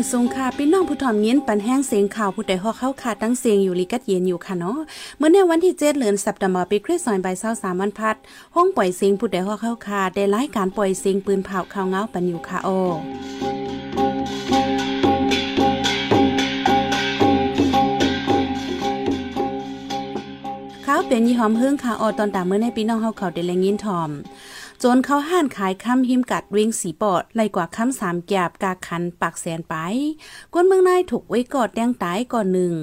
อยสงค่ะพี่น้องผู้ถ่อมยินปันแห้งเสียงข่าวผู้ใดฮอกเข้าขาดตั้งเสียงอยู่ลิกัดเย็นอยู่ค่ะเนาะเมื่อในวันที่เจ็ดเดือนสัปดาห์ปีคริสต์ศักราชสามวันพัด ห้องปล่อยเสียงผู้ใดฮอกเข้าขาดได้รายการปล่อยเสียงปืนเผาข่าวเงาปันอยู่ค่ะโอข้าวเป็นยี่หอมเฮืองค่ะออตอนตามเมื่อในพี่น้องเฮาเขาได้แลยินทอม จนเขาห้านขายคำหิมกัดเวงสีปอดไล่กว่าคำสามแกบกาคันปากแสนไป ก้นเมืองนายถูกไว้กอดแดงตายก่อนหนึ่ง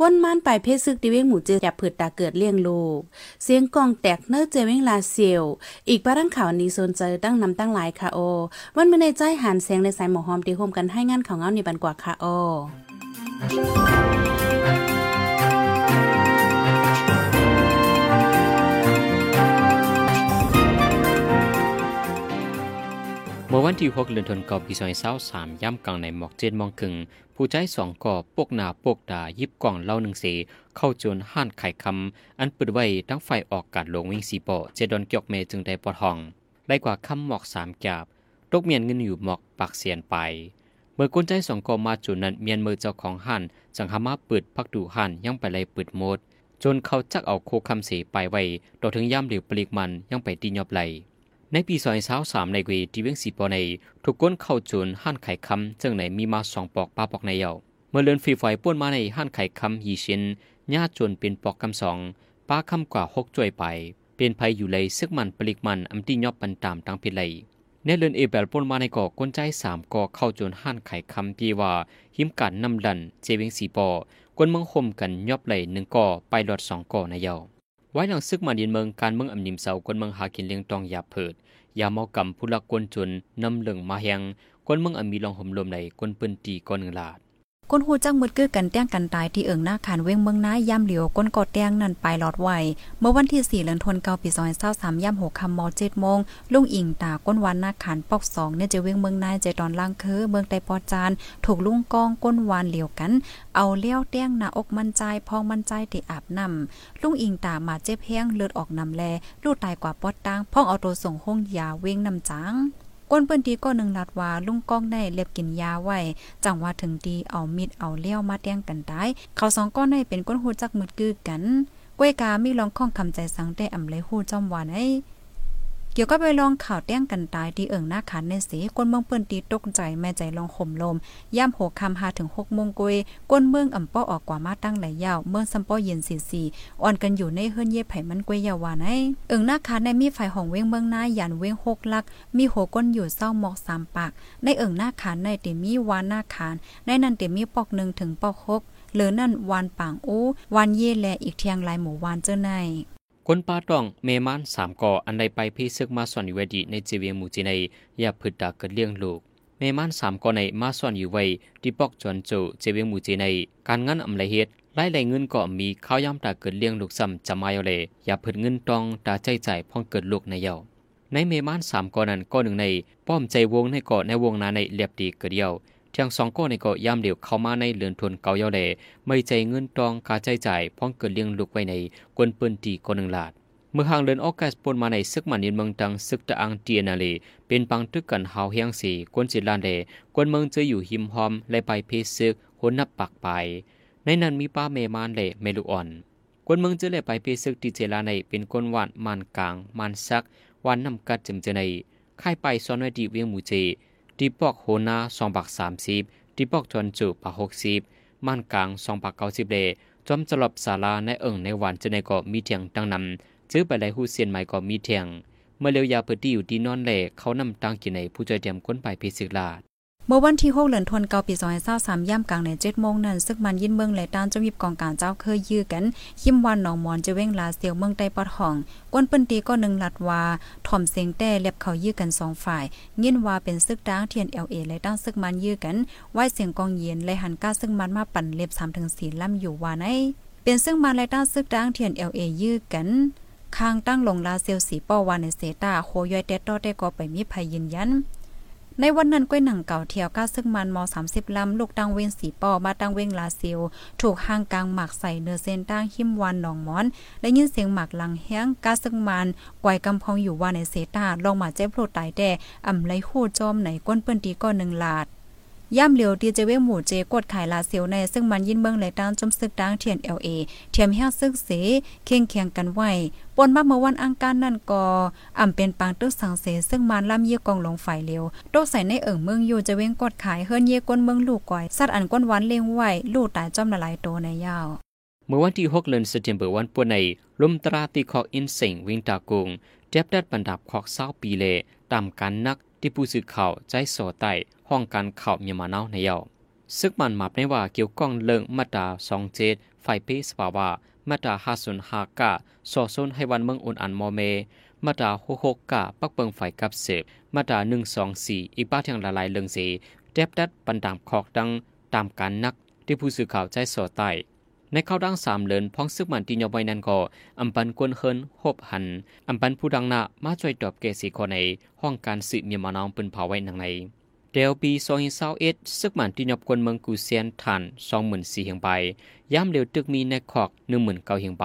ก้นมันไปเพศซึกดิเวงหมู่เจอจับผืดตาเกิดเลี้ยงโลก เสียงกองแตกเนื้อเจเวงลาเซียว อีกปะรังข่าวนี้โซนเจอตั้งนำตั้งหลายค่ะโอ วันเมื่อในใจหันเสียงในสายหมอหอมตีโฮมกันให้งานของเงาในบันกว่าค่ะโอ วันที่6เดือนธันวาคมปี2023ย่ำกลางในหมอกเจ็ดมองครึ่งผู้ใจสองก่อปกหนาปกดายิบกล่องเล่าหนึ่งเสเข้าจนห้านไข่คำอันปิดไว้ทั้งไฟออกกาดลงวิ่งสีปอเจดอนเกียกเมจึงได้ปอทองไล่กว่าคำหมอกสามกาบตกเมียนเงินอยู่หมอกปากเสียนไป เมื่อกุนใจสองก่อมาจุดนั้นเมียนมือเจ้าของห้านจังหามาปิดพักดูห้านยังไปไล่เปิดโมด จนเขาจักเอาโคคำเสไปไว้โดถึงย่ำเหลียวปลีกมันยังไปตียอบไหล ในปีซอยสาวสามในกวีที่เวียงสีปอในถูกก้นเข้าจุนห้านไข่คำจึงในมีมาสองปอกปลาปอกในเยาเมื่อเลือนฟีไฟป้วนมาในห้านไข่คำยีเชนญาจนเป็นปอกคำสองปลาคำกว่าหกจ่วยไป เป็นภัยอยู่เลยซึกมันปลิกมันอัมที่ยอบปันตามตังพิเลยในเลือนเอเบลป้วนมาในก่อก้นใจสามก่อเข้าจนห้านไข่คำปีว่าหิมกันนำดันเจเวียงสีปอกวนมืองคมกันยอบไหลหนึ่งก่อไปหลอดสองก่อในเยา ไว้หลังซึกมาดินเมืองการเมืองอำนิมเสาคนเมืองหากินเลี้ยงตองยาเพิดยาเมากำผู้ลักกวนจนนำเหลืองมาแหงคนเมืองอมีลองห่มลมในคนปืนตีก้อนเงลาด ก้นหูจังมืดกือกันแต้งกันตายที่เอิงหน้าขานเว้งเมืองน้าย่ำเหลียวก้นกอดแต้งนั่นไปหลอดไหวเมื่อวันที่ 4เดือนธันวาคมปี2023ย่ำ6ค่ำมอ7โมงลุงอิงตาก้นวันหน้าขานปอก2เนี่ยจะเว้งเมืองน้าใจตอนล่างคือเมืองไตปอจานถูกลุงกองก้นวานเหลียวกัน เอาเลี้ยวแต้งหน้าอกมันใจพองมันใจที่อาบน้ำลุงอิงตามาเจ็บแห้งเลือดออกนำแลลูกตายกว่าปอดตางพ่องเอาตัวส่งห้องยาเว้งนำจัง ก้นเปิ้นตีก็หนึ่งลัดว่าลุงก้องได้เล็บกินยาไว้ จังว่าถึงดีเอามีดเอาเลี้ยวมาแต้งกันตายเขาสองก้อนได้เป็นก้นหูจักมืดกือกันก้วยกามีลองข้องคำใจสังได้อำเลยหูจอมวานไอ้ เกี่ยวกับไปลองข่าวแต้งกันตายที่เอิงหน้าขันในสีก้นเมืองเปิ้นตีตกใจแม่ใจลองข่มลมย่ำหกคำหาถึงหกโมงกวยก้นเมืองอ่ำป้อออกกว่ามาตั้งหลายยาวเมืองซัมป้อเย็นสีสีอ่อนกันอยู่ในเฮือนเย่ไผ่มันกวยยาวานไอเอิงหน้าขันในมีไฟของเว้งเมืองหน้ายันเว้งหกลัก มีหัวก้นอยู่เศร้าหมอกสามปาก ในเอิงหน้าขันในเตมีวานหน้าขันในนั้นเตมีปอกหนึ่งถึงปอกหกเหลือนั่นวานป่างโอ้วานเย่แลอีกเทียงลายหมู่วานเจ้าใน คนปาต้องเมมานสามก่ออันใดไปพี่ซึกมาส่วนอยู่ไว้ดีในจีเวียงมูจีในอย่าพืดดาเกิดเลี้ยงลูกเมมานสามก่อในมาส่วนอยู่ไว้ที่ปอกจวนโจเจเวียงมูจีในการงานอำไรเฮ็ดไล่ไหลเงินก็มีข้าวยำตาเกิดเลี้ยงลูกซ้ำจะมาเอาเลยอย่าพืดเงินตองตาใจใจพ่องเกิดลูกในเยาในเมมานสามก่อนั้นก็หนึ่งในป้อมใจวงในก่อในวงนาในเรียบดีเกิดเดียว ทั้งสองก็ในก็ยามเดียวเข้ามาในเรือนทุนเก่าเยาเลไม่ใจเงินตองกาใจใจพ้องเกิดเลี้ยงลูกไว้ในกวนปืนตีก็หนึ่งลาดเมื่อห่างเดินออกแกสปนมาในซึกมันยินเมืองตังซึกตะอังเตียนาเลเป็นปังตึกกันหาวเฮียงสีกวนสิลานเดกวนเมืองจะอยู่หิมหอมและไปเพซึกหนนับปักไป ในนั้นมีป้าเมมานเล่เมลูอ่อนกวนเมืองจะเลยไปเพซึกติเจลาในเป็นกวนหวานมันกลางมันซักวันนำกัดจึงจะในค่ายไปซ้อนไว้ดีเวียงหมูเจ ดีปอกโหนาสองบักสามสิบดีปอกจนจูปากหกสิบม่านกลางสองบักเก้าสิบเลจอมจลบศาลาในเอิงในวันจะในก็มีเทียงตั้งนำจื้อไปไหลหูเซียนใหม่ก็มีเทียง เมื่อเลียวยาเปิดที่อยู่ที่นอนแหล่เขานำตังกินในผู้ใจเตรียมก้นไปพิสิกลา เมื่อวันที่6เดือนธันวาคมปี2023ย่ำกลางใน7โมงนั้นซึกมันยินเมืองและด้านจะมีกองการเจ้าเคยยื้อกันขิมวันหนองมอนจะเว้งลาเสียวเมืองใต้ปอดห้องกวนปืนตีก็หนึ่งลัดว่าถ่อมเสียงแต่เล็บเขายื้อกันสองฝ่ายยินว่าเป็นซึกด้างเทียน LA และด้านซึกมันยื้อกันไหวเสียงกองเย็นและหันก้าซึ่งมันมาปั่นเล็บ3ถึง4ล่ำอยู่ว่าไหนเป็นซึ่งมันและด้านซึกด้างเทียน LA ยื้อกันคางตั้งลงลาเซลสีป้อวานในเซตาโคย่อยเตตอได้ก็ไปมีภัยยืนยัน ในวันนั้นก้อยหนังเก่าเที่ยวก้าซึ่งมันมอ30ลำลูกตังเวงสีปอมาตังเวงลาซิล ถูกห้างกลางหมากใส่เนื้อเส้นตั้งหิมวันหนองมอนและยินเสียงหมากลังแห้งก้าซึ่งมันกวยกำพองอยู่ว่าในเซตาลงมาเจ็บโลดตายแด่อ่ำไรหู้จอมไหนก้นเปิ้นตีก็หนึ่งลาด ย่ำเหลียวดีเจเวหมู่เจกดขายลาเซียวใน ซึ่งมันยินเมืองไหลตางจมซึกดังเทียน LA เทียมแห้งซึกเสเคียงเคียงกันไว้ปนมาเมื่อวันอังคารนั่นก็อ่ำเป็นปางตึกสังเสซึ่งมันล่ำเยี่ยกองลงฝ่ายเลียวโตใส่ในเอิ่งเมืองอยู่จะเว้งกดขายเฮิรนเยี่ยก้นเมืองลูกก่อยสัตว์อันก้นวันเลี้ยงไหวลูกตายจอมละลายโตในยาวเมื่อวันที่6เดือนสิงหาคมวันปุ่นในลมตราตีคอกอินเสิงวิงตากงเจ็บดัดบรรดับคอกเศร้าปีเลตามการนัก ที่ผู้สื่อข่าวใจโสไตห้องการข่าวเมียมาเนาในเยาซึกมันมาในว่าเกี่ยวก้องเรื่องมาตราสองเจ็ดไฟเปสปาวามาตราห้าศูนย์ห้ากะสอซนให้วันเมืองอุ่นอันมอเม มาตราหกหกกะปักเปิงไฟกับเสพมาตราหนึ่งสองสี่อีกบ้าทางละลายเรื่องสีเจ็บดัดบรรดามคอกดังตามการนักที่ผู้สื่อข่าวใจโสไต ในข้าวดังสามเลินพ้องซึกมันตีนยอไว้นั่นก็อำปันกวนเฮินหบหันอำปันผู้ดังนามาช่วยตอบเกสีคนในห้องการสืบเมียมานองปืนเผาไว้นังในเดลปีสองเศร้าเอ็ดซึกมันตีนยอบกวนเมืองกูเซียนทันสองหมื่นสี่เฮียงใบย้ำเร็วตึกมีในขอกหนึ่งหมื่นเก้าเฮียงใบ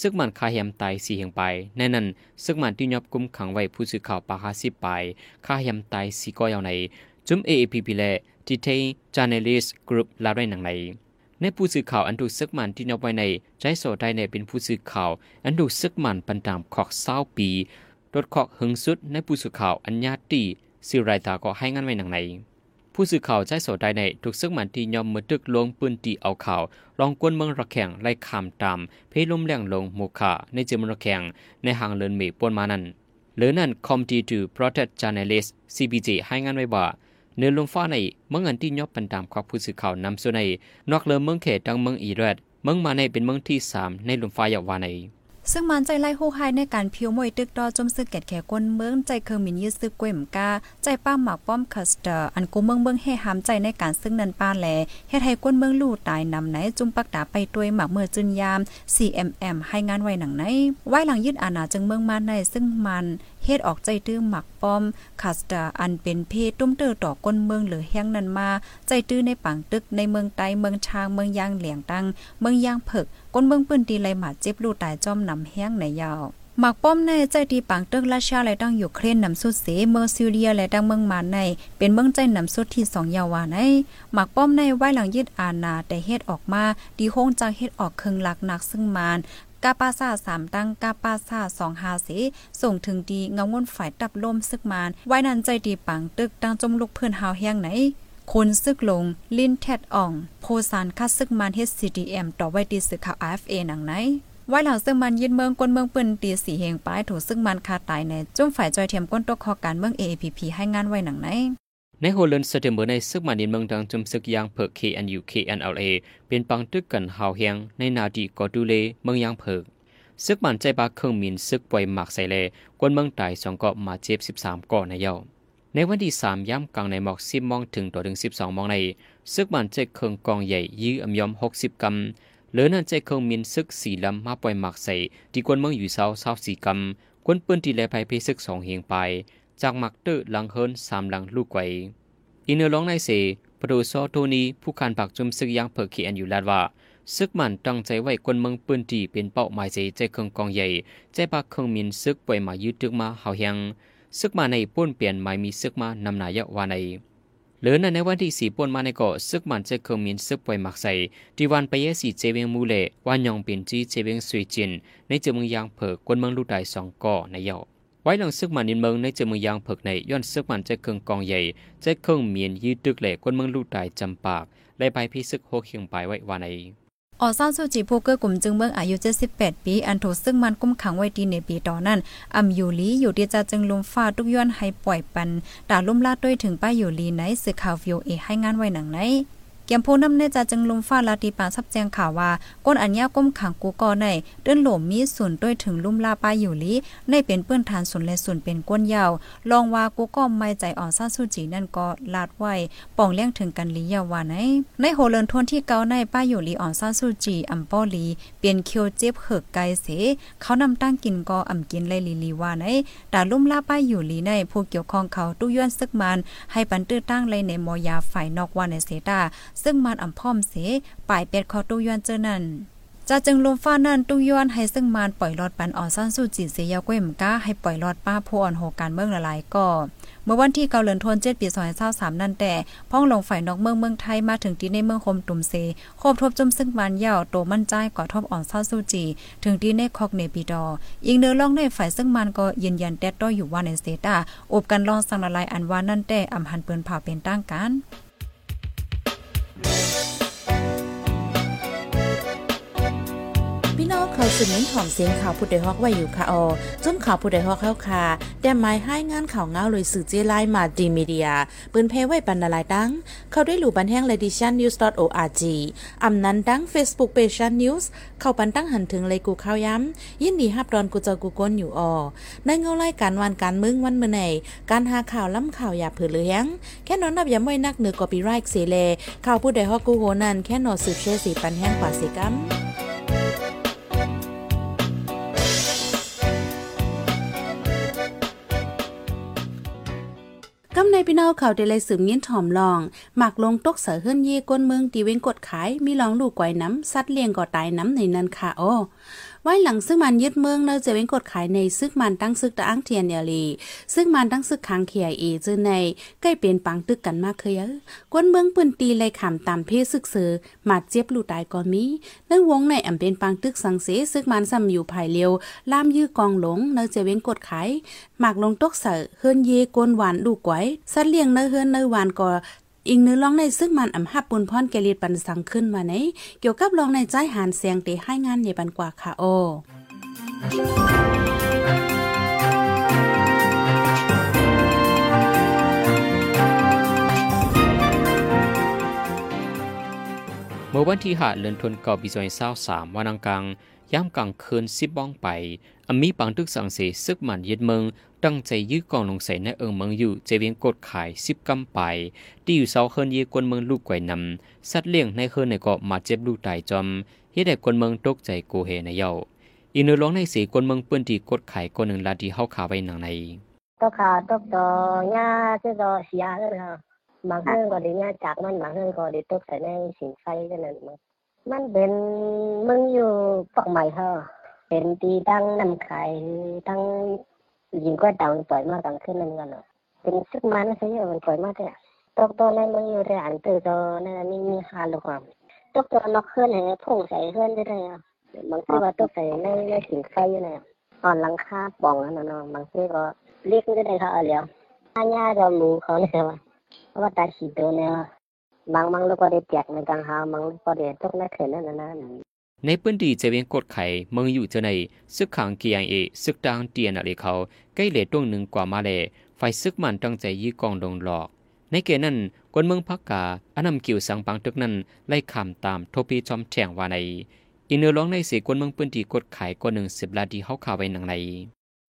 ซึกมันคาเฮียมตายสี่เฮียงใบในนั้นซึกมันตีนยอบกุมขังไว้ผู้สื่อข่าวปาฮาสิบใบคาเฮียมตายสี่ก็ยาในจุ่มเอเอพีพีและทีเทจานเนลิสกรุ๊ปลาไรนังใน ในผู้สื่อข่าวอันถูซึกมันที่นบไว้ในใจโสไดในเป็นผู้สื่อข่าวอันถูซึกมันปันตามขอกเศร้าปีรถขอกหึงสุดในผู้สื่อข่าวอันญาติสิไรตาก็ให้งานไว้หนังในผู้สื่อข่าวใจโสไดในถูกซึกมันที่ยอมมือตึกลงปืนตีเอาข่าวลองกวนเมืองระแข่งไล่คำตามเพลมแรงลงโมคาในเจมระแข่งในห่างเลินเมปวนมานั้นหรือนั่นคอมทีทูโปรเทคจาร์เลิสซีบีจีให้งานไว้ว่า เนื้อลงฟ้าในเมืองอันที่ยอบปันตามความผู้สื่อข่าวนำส่วนในนอกเลิมเมืองเขตดังเมืองอีเรดเมืองมาในเป็นเมืองที่สามในลมฟ้ายาวาในซึ่งมันใจไล่ฮู้ไฮในการพิวมวยตึกดอจมซึกแกดแขกวนเมืองใจเคิงมินยืดซึกกวมกาใจป้าหมักป้อมคัสเตอร์อันกูเมืองเมืองให้หามใจในการซึ่งนันป้าแลเฮ็ดให้กวนเมืองลู่ตายนำไหนจุมปักดาไปตัวยหมักเมื่อจุนยาม CMM ให้งานไว้หนังไหนไว้หลังยึดอาณาจึงเมืองมาในซึ่งมัน เฮ็ดออกใจตื้อหมักป้อมคาสตาอันเป็นเพศตุ้มเตอต่อก้นเมืองหรือแห้งนั้นมา ใจตื้อในปังตึกในเมืองไตเมืองชางเมืองยางเหลียงตังเมืองยางเผกก้นเมืองปื้นตีไหลหมาเจ็บลูตายจอมนำแห้งในยาวหมักป้อมในใจดีปังตึกราชาและตั้งอยู่เครนนำสุดเสเมืองซิเรียและตั้งเมืองมาใน เป็นเมืองใจนำสุดที่สองยาวาในหมักป้อมในไว้หลังยึดอาณาแต่เฮ็ดออกมาดีโฮงจากเฮ็ดออกเคิงหลักหนักซึ่งมานกาปาซาสามตั้งกาปาซาสองหาสีส่งถึงดีเงางวนฝ่ายตับลมซึกมานไว้นันใจดีปังตึกตั้งจมลุกเพื่อนหาวแห้งไหนคนซึกลง ลินแทดอ่อง โพสานคัดซึกมันเฮดซีดีเอ็มต่อไว้ดีสึกข่าวอฟเอหนังไหนไว้หลังซึ่งมันยึดเมืองกวนเมืองปืนตีสีเฮงป้ายถูกซึ่งมันคาตายในจุ่มฝ่ายจอยเทียมก้นตกคอการเมือง AAPP ให้งานไว้หนังไหน ในโฮลันสเตมเบอร์ในซึกมานินเมืองดังจุมซึกยางเพิก KNU KNLA เป็นปังตึกกันหาวเฮียงในนาดีกอดูเลเมืองยางเพิกซึกมันใจบาเครื่องมินซึกป่วยหมักใส่เลกวนเมืองไต่สองเกาะมาเจ็บสิบสามเกาะในเย้าในวันที่สามย่ำกลางในหมอกสิบมองถึงต่อถึงสิบสองมองในซึกมันใจเครื่องกองใหญ่ยื้ออมยอมหกสิบกำเหลือนั่นใจเครื่องมินซึกสี่ลำมาป่วยหมักใส่ที่กวนเมืองอยู่เศร้าเศร้าสี่กำกวนปืนที่แลภัยเพซึกสองเฮียงไป จากหมักเตอร์หลังเฮินสามหลังลูกไกวอินเนอร์ร้องในเสปรูซอโทนีผู้การปักจุมซึกยางเพิกเขียนอยู่ลาดว่าซึกมันตั้งใจไว้คนเมืองปืนตีเป็นเป้าหมายใจใจเครื่องกองใหญ่ใจปากเครื่องมินซึกป่วยมายืดตึกมาเฮาเฮียงซึกมาในป้นเปลี่ยนหมายมีซึกมานำนายะวาในเหลือในวันที่สี่ป่นมาในเกาะซึกมันใจเครื่องมินซึกป่วยมักใส่ดีวันไปเยสีเจเวงมูเลวันยองเปลี่ยนจีเจเวงสุยจินในเจเมืองยางเผิกคนเมืองลูกไดสองก่อในเยาไไว้หลังซึกมันนินเมืองในเจมืองยางเผิกในย้อนซึกมันใจเครื่องกองใหญ่ใจเครื่องเมียนยืดตึกเหล่คนเมืองลูกไดจำปากและไปพิซึกโฮเคียงไปไว้วาในออซ่าสูจีโพเกอร์กลุ่มจึงเมืองอายุ 78 ปี อันถูกซึ่งมันกุ้มขังไว้ดีในปีต่อนั้นอำอยู่ลีอยู่ที่จะจึงลมฟ้าทุกย้อนให้ปล่อยปันด่ลุ่มลาดด้วยถึงป้าอยู่ลีไหนสื่อข่าววิวเอให้งานไว้หนังไหน เกียมผู้นำในจะจึงลมฟ้าลาตีปาซับแจงข่าวว่า ก้นอัญญาก้มขังกูกอในเดินหลมมีส่วนด้วยถึงลุ่มลาป้าอยู่ลีในเป็นเปื้อนทานส่วนและส่วนเป็นก้นยาวลองว่ากูก็ไม่ใจอ่อนซ่าสุจีนั่นก็ลาดไว้ป่องเลี้ยงถึงกันลียาวาในในโหเลินทวนที่เกาในป้าอยู่ลีอ่อนซ่าสุจีอำป้อลีเปลี่ยนเคียวเจ็บเหือกไกเสเขานำตั้งกินก็อำกินเลยลีลีว่าในตาลุ่มลาป้าอยู่ลีในผู้เกี่ยวข้องเขาตู้ย้อนซึกมันให้ปันตื้อตั้งเลยในมอยาฝ่ายนอกว่าในเสตาซึ่งมันอ่ำพร้อมเสปลายเป็ดคอตู้ย้อนเจอนั่นจะจึงลมฟ้านั่นตุ้งย้อนให้ซึ่งมานปล่อยรอดปันอ่อนซ่านสู้จีเสียยาก้วยมก้าให้ปล่อยรอดป้าผู้อ่อนโหการเมืองละลายก็เมื่อวันที่เกาเลือนทนเจ็ดปีซอยเศร้าสามนั่นแต่พ้องลงฝ่ายนอกเมืองเมืองไทยมาถึงที่ในเมืองคมตุ่มเซครบทบจมซึ่งมันยาวโตมั่นใจกว่าทบอ่อนเศร้าสู้จี ถึงที่ในคอกเนปีดออีกเนื้อล่องในฝ่ายซึ่งมันก็ยืนยันแดดต้อยอยู่ว่าในเซตาอบกันลองสังละลายอันว่านั่นแต่อำหันเปิ้นเผาเป็นตั้งกัน เคยสืบเน้นถ่อมเสียงข่าวผู้ใดฮอกไว้อยู่ค่ะออจนข่าวผู้ใดฮอกเข้าค่ะแต่หมายให้งานข่าวเงาเลยสื่อเจไลมาดีมีเดียปืนเพไว้ปันนาลายดัง เข้าด้หลู่บันแห้ง ledition news org อำนั้นดัง Facebook page news เข้าปันตั้งหันถึงเลยกูข้าวย้ำ ยินดีฮับดอนกูเจอกูก้นอยู่ออในเงาไล่การวันการมึงวันเมื่อไหนการหาข่าวล้ำข่าวอย่าเผือเลี้ยงแค่นอนนับอย้ำไว้นักเหนือกอปีไรค์เสเลข่าวผู้ใดฮอกกูโหนันแค่นอสืบเชื่อสีปันแห้งกว่าสิกัม กำในพี่น้องเขาได้เลยสืบยินถ่อมลอง หมักลงตกเสือเฮือนเย่ก้นเมืองตีเว้งกดขาย มีลองลูกไกวน้ำซัดเลี้ยงก่อตายน้ำในนั้นค่ะโอ้ ไว้หลังซึ่งมันยึดเมืองเนอจะเว้งกดขายในซึกมันตั้งซึกตะอังเทียนเยลีซึ่งมันตั้งซึกค้างเขียเอจือในใกล้เป็นปังตึกกันมากเคยกวนเมืองปืนตีเลยขำตามเพศซึกเสือมาเจ็บลูตายก่อนมีเนื่องวงในอำเป็นปังตึกสังเสซึกมันซ้ำอยู่ภายเลียวล่ามยื้อกองหลงเนอจะเว้งกดขายหมากลงตกเสือเฮือนเยกวนหวานลูกไว้สัดเลี้ยงเนอเฮือนเนอหวานก่อ อิงเนื้อร้องในซึ่งมันอำหับปุนพรแกลีดปันสังขึ้นมาในเกี่ยวกับร้องในใจหานเสียงเตให้งานในบันกว่าค่ะโอ มื่อวันที่หาเลือนทนเก่าปีซอยเศร้าสามวันอังกลางย่ำกลางคืนสิบบ้องไปอมีปังตึกสังเสซึกมันยึดเมืองตั้งใจยื้อกองลงใส่ในเอิงเมืองอยู่เจเวียงกดขายสิบกำไปที่อยู่เสาเฮินเยกวนเมืองลูกไก่นำสัตว์เลี้ยงในเฮินในเกาะมาเจ็บลูกตายจอมเฮ็ดให้กวนเมืองตกใจโกเฮในเย้าอีเนื้อร้องในสีกวนเมืองเปื้นที่กดขายคนหนึ่งลาดีเฮาขาไว้หนังในตกขาตกตอหญ้าคือตอเสียเลยค่ะ บางเรื่องก็ได้หญ้าจากมันบางเรื่องก็ได้ตกใส่ในสินไฟกันนั่นมันมันเป็นมึงอยู่ปอกใหม่เฮาเป็นตีตั้งนำขายตั้งยิงก็ตังปล่อยมากลางคืนนั่นกันเนาะเป็นซึกมันใช่ไหมมันปล่อยมากแต่ตกตัวในมึงอยู่ในอันตื่นตัวนั่นนี่มีหาลูกความตกตัวนอกเคลื่อนให้พุ่งใส่เคลื่อนได้เลยอะบางทีว่าตกใส่ในในสินไฟอยู่เนี่ยอ่อนหลังคาป่องนั่นเนาะบางทีก็เรียกได้เลยค่ะเอาแล้วอันนี้เราหมูเขาเนี่ยว่า ว่าตาฉีดตัวเนี่ยบางบางลูกก็ได้แจกในกลางหาบางลูกก็ได้ตกในเขื่อนนั่นน่ะในพื้นที่เจเวียงกดไข่เมืองอยู่เจาในซึกขังกียงเอซึกดังเตียนอะไรเขาใกล้เหลตวงหนึ่งกว่ามาแลไฟซึกมันตั้งใจยีกองดงหลอก ในเกนั้นกวนเมืองพักกาอันนำกิวสังปังตึกนั้นไล่คำตามโทปีจอมแทงว่าในอินเนอร้องในสีกวนเมืองพื้นที่กดไข่กว่าหนึ่งสิบลาดีเฮาข่าวไว้หนังใน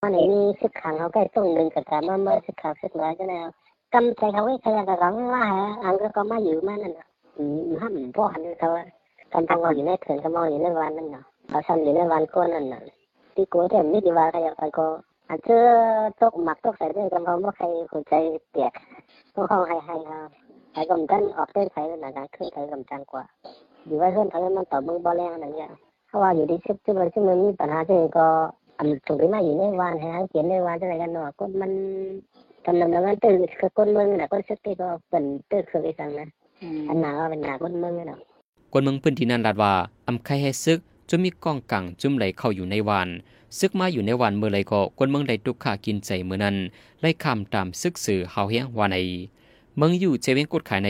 มันมีสึกขังเขาใกล้ตรงหนึ่งกับการมาเมื่อสึกขังสึกน้อยก็แล้ว กำใจเขาไว้ใครก็ร้องว่าฮะอันก็ก็มาอยู่มานั่นน่ะอืมห้ามพ่อหันเขากำทางเราอยู่ในเถื่อนก็มองอยู่ในวันนั่นเนาะเขาทำอยู่ในวันก้นนั่นน่ะที่กูแต่ไม่ดีว่าใครไปก็อาจจะตกหมักตกใส่ด้วยกันเพราะว่าใครหัวใจเปียกพวกเขาให้ให้ครับใครกำจันออกได้ใครนั่นนะคือใครกำจันกว่าอยู่ว่าเพื่อนเขามันตอบมึงบ่แรงอะไรเงี้ยเพราว่าอยู่ที่ซึกซึกมันซึกมันมีปัญหาที่ก็อันถูกได้มาอยู่ในวันให้เขียนในวันจะไหนกันเนาะก็มัน กำลังงานตื่นคือคนเมืองน่ะคนซึกที่ก็เป็นตื่นคือไปสั่งนะอันหนาเป็นหนาคนเมืองเนาะกวนเมืองพื้นที่นั้นลาดว่าอำไข่ให้ซึกจะมีกองกังจุ่มไหลเข้าอยู่ในวานซึกมาอยู่ในวานเมื่อไรก็กวนเมืองได้ตุกขากินใจเมื่อนั้นไล่คำตามซึกสื่อเฮาเฮียงวาในเมืองอยู่เจเวงกดขายใน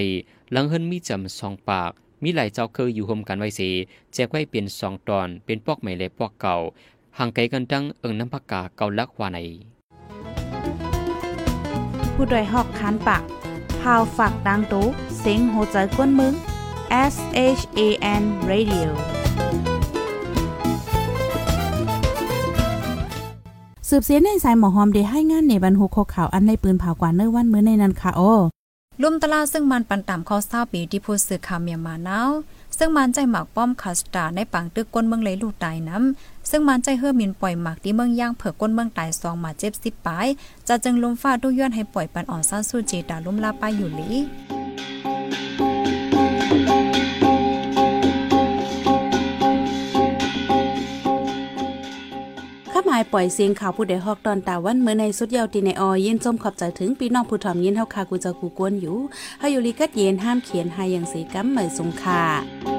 หลังเฮินมีจำสองปาก มีหลายเจ้าเคยอยู่รวมกันไว้เสแจกไว้เป็นสองตอนเป็นปอกใหม่และปอกเก่าห่างไกลกันดังเอิงน้ำผักกาเกาลักวาใน ผู้ดยหอกคันปากพาวฝากดังตู้เซ็งโหใจกวนมึง S H A N Radio สืบเสียในสายหมอหอมได้ให้งานในบรรหุกข่าวอันในปืนเผากว่าเนื้อวันมื้อในนั้นค่ะโอ้ลุ่มตลาดซึ่งมันปันตามข้อทราบปีที่ผู้สื่อข่าวเมียนมาเนา ซึ่งมันใจหมักป้อมคาสตาในปังตึกก้นเมืองเลยลูกตายน้ำซึ่งมันใจเฮือมินปล่อยหมักที่เมืองย่างเผือก้นเมืองตายซองมาเจ็บสิบปลายจะจึงลมฟ้าดุย้อนให้ปล่อยปันอ่อนซ่านสู้จีตาลุ่มลาไปอยู่หลีายปล่อยเสียงข่าวผู้ใดฮอกตอนตาวันเมื่อในสุดยาวตีในออยินจมขอบใจถึงพี่น้องผู้ถ่อมยินเฮาคากูจะกูกวนอยู่เฮาอยู่ลีกัดเย็นห้ามเขียนให้อย่างสีกัมเหมยสงค่ะ